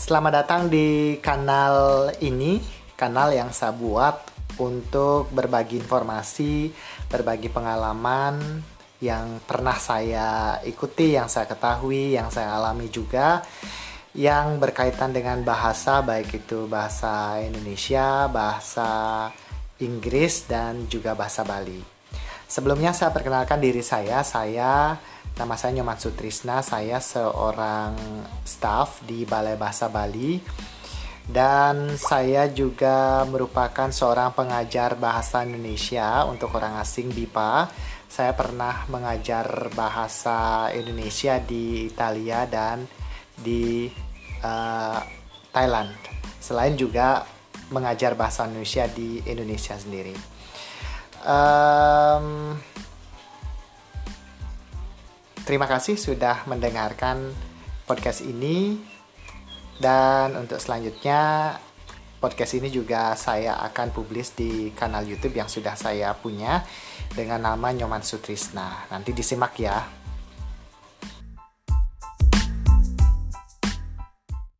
Selamat datang di kanal ini, kanal yang saya buat untuk berbagi informasi, berbagi pengalaman yang pernah saya ikuti, yang saya ketahui, yang saya alami juga yang berkaitan dengan bahasa baik itu bahasa Indonesia, bahasa Inggris dan juga bahasa Bali. Sebelumnya saya perkenalkan diri saya, saya nama saya Nyoman Sutrisna, saya seorang staff di Balai Bahasa Bali dan saya juga merupakan seorang pengajar bahasa Indonesia untuk orang asing BIPA. Saya pernah mengajar bahasa Indonesia di Italia dan di uh, Thailand. Selain juga mengajar bahasa Indonesia di Indonesia sendiri um, terima kasih sudah mendengarkan podcast ini dan untuk selanjutnya podcast ini juga saya akan publis di kanal YouTube yang sudah saya punya dengan nama Nyoman Sutrisna. Nanti disimak ya.